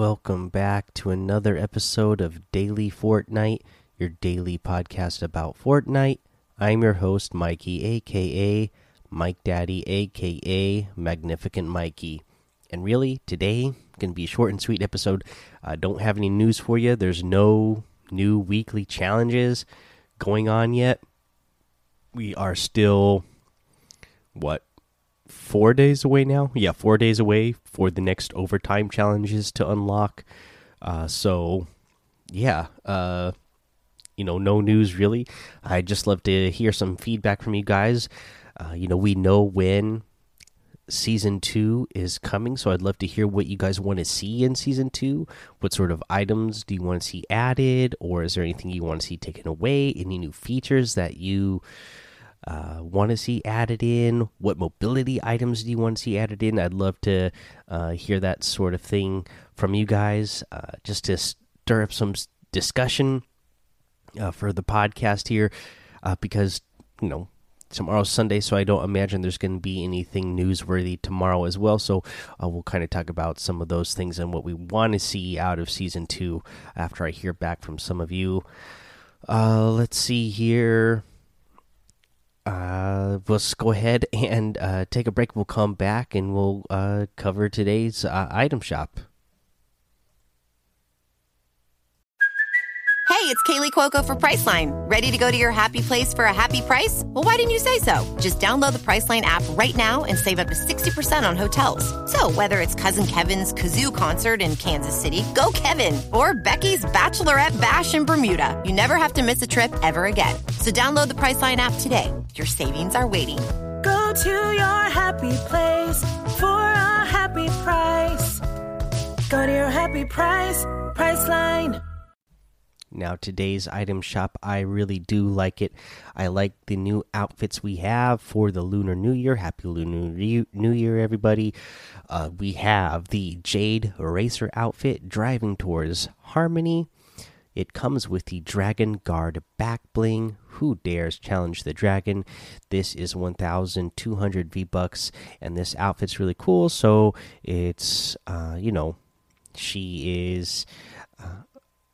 Welcome back to another episode of Daily Fortnite, your daily podcast about Fortnite. I'm your host, Mikey, aka Mike Daddy, aka Magnificent Mikey. And really, today gonna be a short and sweet episode. I don't have any news for you. There's no new weekly challenges going on yet. We are still what four days away now. Yeah, four days away for the next overtime challenges to unlock. Uh, so, yeah, uh, you know, no news really. I just love to hear some feedback from you guys. Uh, you know, we know when season two is coming, so I'd love to hear what you guys want to see in season two. What sort of items do you want to see added, or is there anything you want to see taken away? Any new features that you uh, want to see added in? What mobility items do you want to see added in? I'd love to uh, hear that sort of thing from you guys, uh, just to stir up some discussion uh, for the podcast here, uh, because you know tomorrow's Sunday, so I don't imagine there's going to be anything newsworthy tomorrow as well. So uh, we'll kind of talk about some of those things and what we want to see out of season two after I hear back from some of you. Uh, let's see here uh, let's go ahead and uh, take a break. We'll come back and we'll uh, cover today's uh, item shop. Hey, it's Kaley Cuoco for Priceline. Ready to go to your happy place for a happy price? Well, why didn't you say so? Just download the Priceline app right now and save up to 60% on hotels. So, whether it's Cousin Kevin's Kazoo concert in Kansas City, go Kevin, or Becky's Bachelorette Bash in Bermuda, you never have to miss a trip ever again. So, download the Priceline app today. Your savings are waiting. Go to your happy place for a happy price. Go to your happy price, Priceline. Now, today's item shop, I really do like it. I like the new outfits we have for the Lunar New Year. Happy Lunar New Year, everybody. Uh, we have the Jade Racer outfit driving towards Harmony. It comes with the Dragon Guard back bling. Who dares challenge the dragon? This is 1,200 V bucks, and this outfit's really cool. So it's, uh, you know, she is. Uh,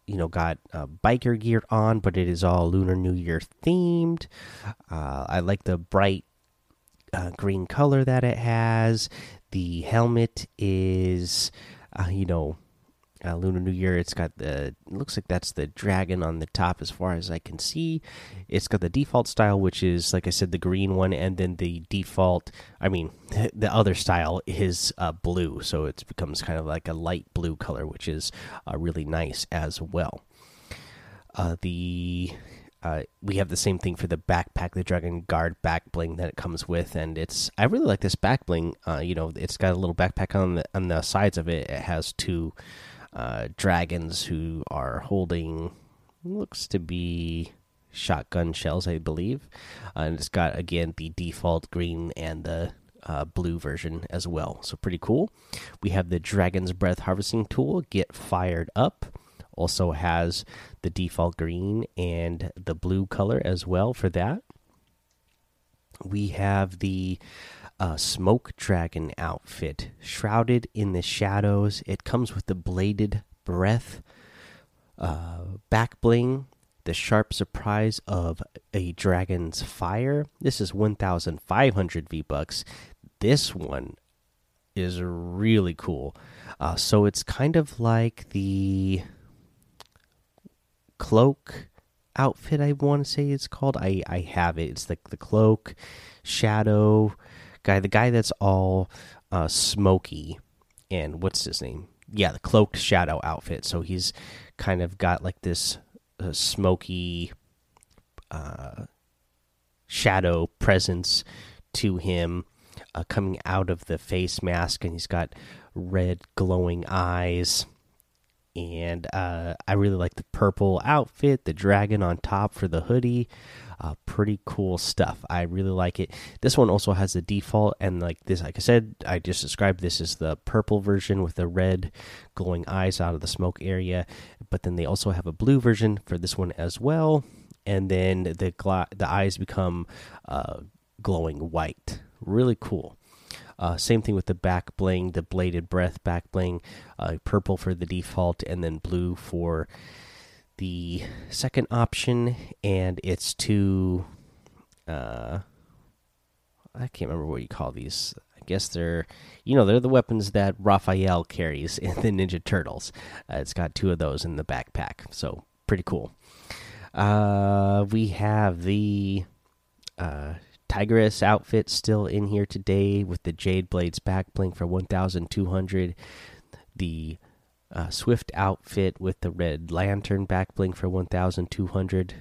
you know got uh, biker gear on, but it is all Lunar New Year themed. Uh, I like the bright uh, green color that it has. The helmet is, uh, you know, uh, Lunar New Year. It's got the looks like that's the dragon on the top as far as I can see. It's got the default style, which is like I said, the green one, and then the default. I mean, the other style is uh, blue, so it becomes kind of like a light blue color, which is uh, really nice as well. Uh, the uh, we have the same thing for the backpack, the Dragon Guard back bling that it comes with, and it's I really like this back bling. Uh, you know, it's got a little backpack on the on the sides of it. It has two uh, dragons who are holding looks to be shotgun shells, I believe. Uh, and it's got again the default green and the uh, blue version as well. So pretty cool. We have the Dragon's Breath harvesting tool. Get fired up. Also has the default green and the blue color as well for that. We have the uh, smoke dragon outfit, shrouded in the shadows. It comes with the bladed breath, uh, back bling, the sharp surprise of a dragon's fire. This is 1,500 V bucks. This one is really cool. Uh, so it's kind of like the cloak outfit. I want to say it's called. I I have it. It's like the cloak, shadow, guy, the guy that's all uh, smoky, and what's his name? Yeah, the cloaked shadow outfit. So he's kind of got like this uh, smoky uh, shadow presence to him uh, coming out of the face mask, and he's got red glowing eyes. And uh, I really like the purple outfit, the dragon on top for the hoodie. Uh, pretty cool stuff. I really like it. This one also has the default, and like this, like I said, I just described this is the purple version with the red glowing eyes out of the smoke area. But then they also have a blue version for this one as well, and then the the eyes become uh, glowing white. Really cool. Uh, same thing with the back bling, the bladed breath back bling, uh, purple for the default, and then blue for the second option. And it's two. Uh, I can't remember what you call these. I guess they're, you know, they're the weapons that Raphael carries in the Ninja Turtles. Uh, it's got two of those in the backpack, so pretty cool. Uh, we have the uh, Tigress outfit still in here today with the Jade Blades back bling for 1,200. The uh, Swift outfit with the Red Lantern back bling for 1,200.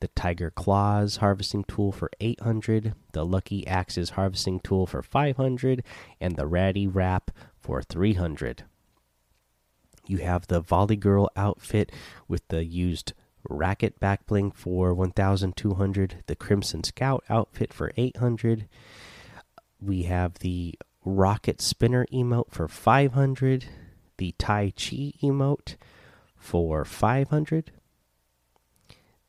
The Tiger Claws harvesting tool for 800. The Lucky Axes harvesting tool for 500. And the Ratty Wrap for 300. You have the Volley Girl outfit with the used Racket back bling for 1200, the Crimson Scout outfit for 800. We have the Rocket Spinner emote for 500, the Tai Chi emote for 500,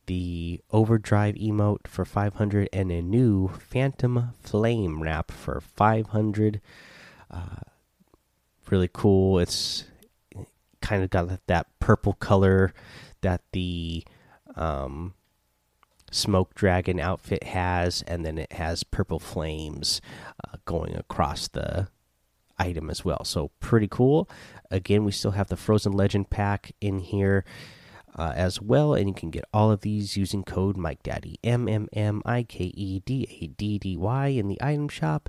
the Overdrive emote for 500, and a new Phantom Flame wrap for 500. Uh, really cool. It's kind of got that purple color that the um, smoke dragon outfit has, and then it has purple flames uh, going across the item as well. So pretty cool. Again, we still have the Frozen Legend pack in here. Uh, as well, and you can get all of these using code Mike Daddy M M M I K E D A D D Y in the item shop,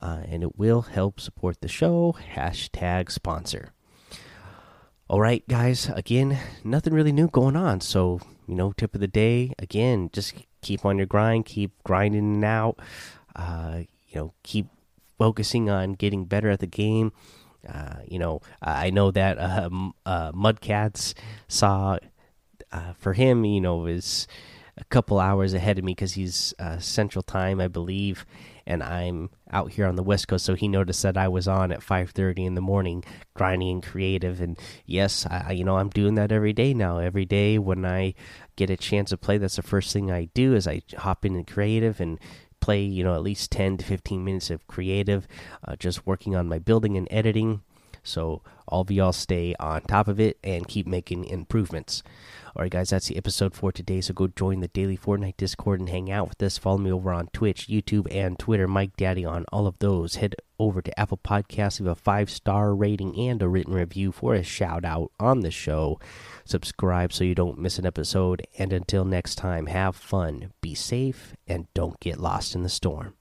uh, and it will help support the show. Hashtag sponsor. All right, guys. Again, nothing really new going on. So, you know, tip of the day again, just keep on your grind, keep grinding out. Uh, you know, keep focusing on getting better at the game. Uh, you know, I know that uh, uh, Mudcats saw uh, for him, you know, is a couple hours ahead of me because he's uh, Central Time, I believe, and I'm out here on the West Coast. So he noticed that I was on at 5:30 in the morning, grinding and creative. And yes, I, you know, I'm doing that every day now. Every day when I get a chance to play, that's the first thing I do is I hop in and creative and play. You know, at least 10 to 15 minutes of creative, uh, just working on my building and editing. So all of y'all stay on top of it and keep making improvements. All right, guys, that's the episode for today. So go join the daily Fortnite Discord and hang out with us. Follow me over on Twitch, YouTube, and Twitter. Mike Daddy on all of those. Head over to Apple Podcasts, leave a five star rating and a written review for a shout out on the show. Subscribe so you don't miss an episode. And until next time, have fun, be safe, and don't get lost in the storm.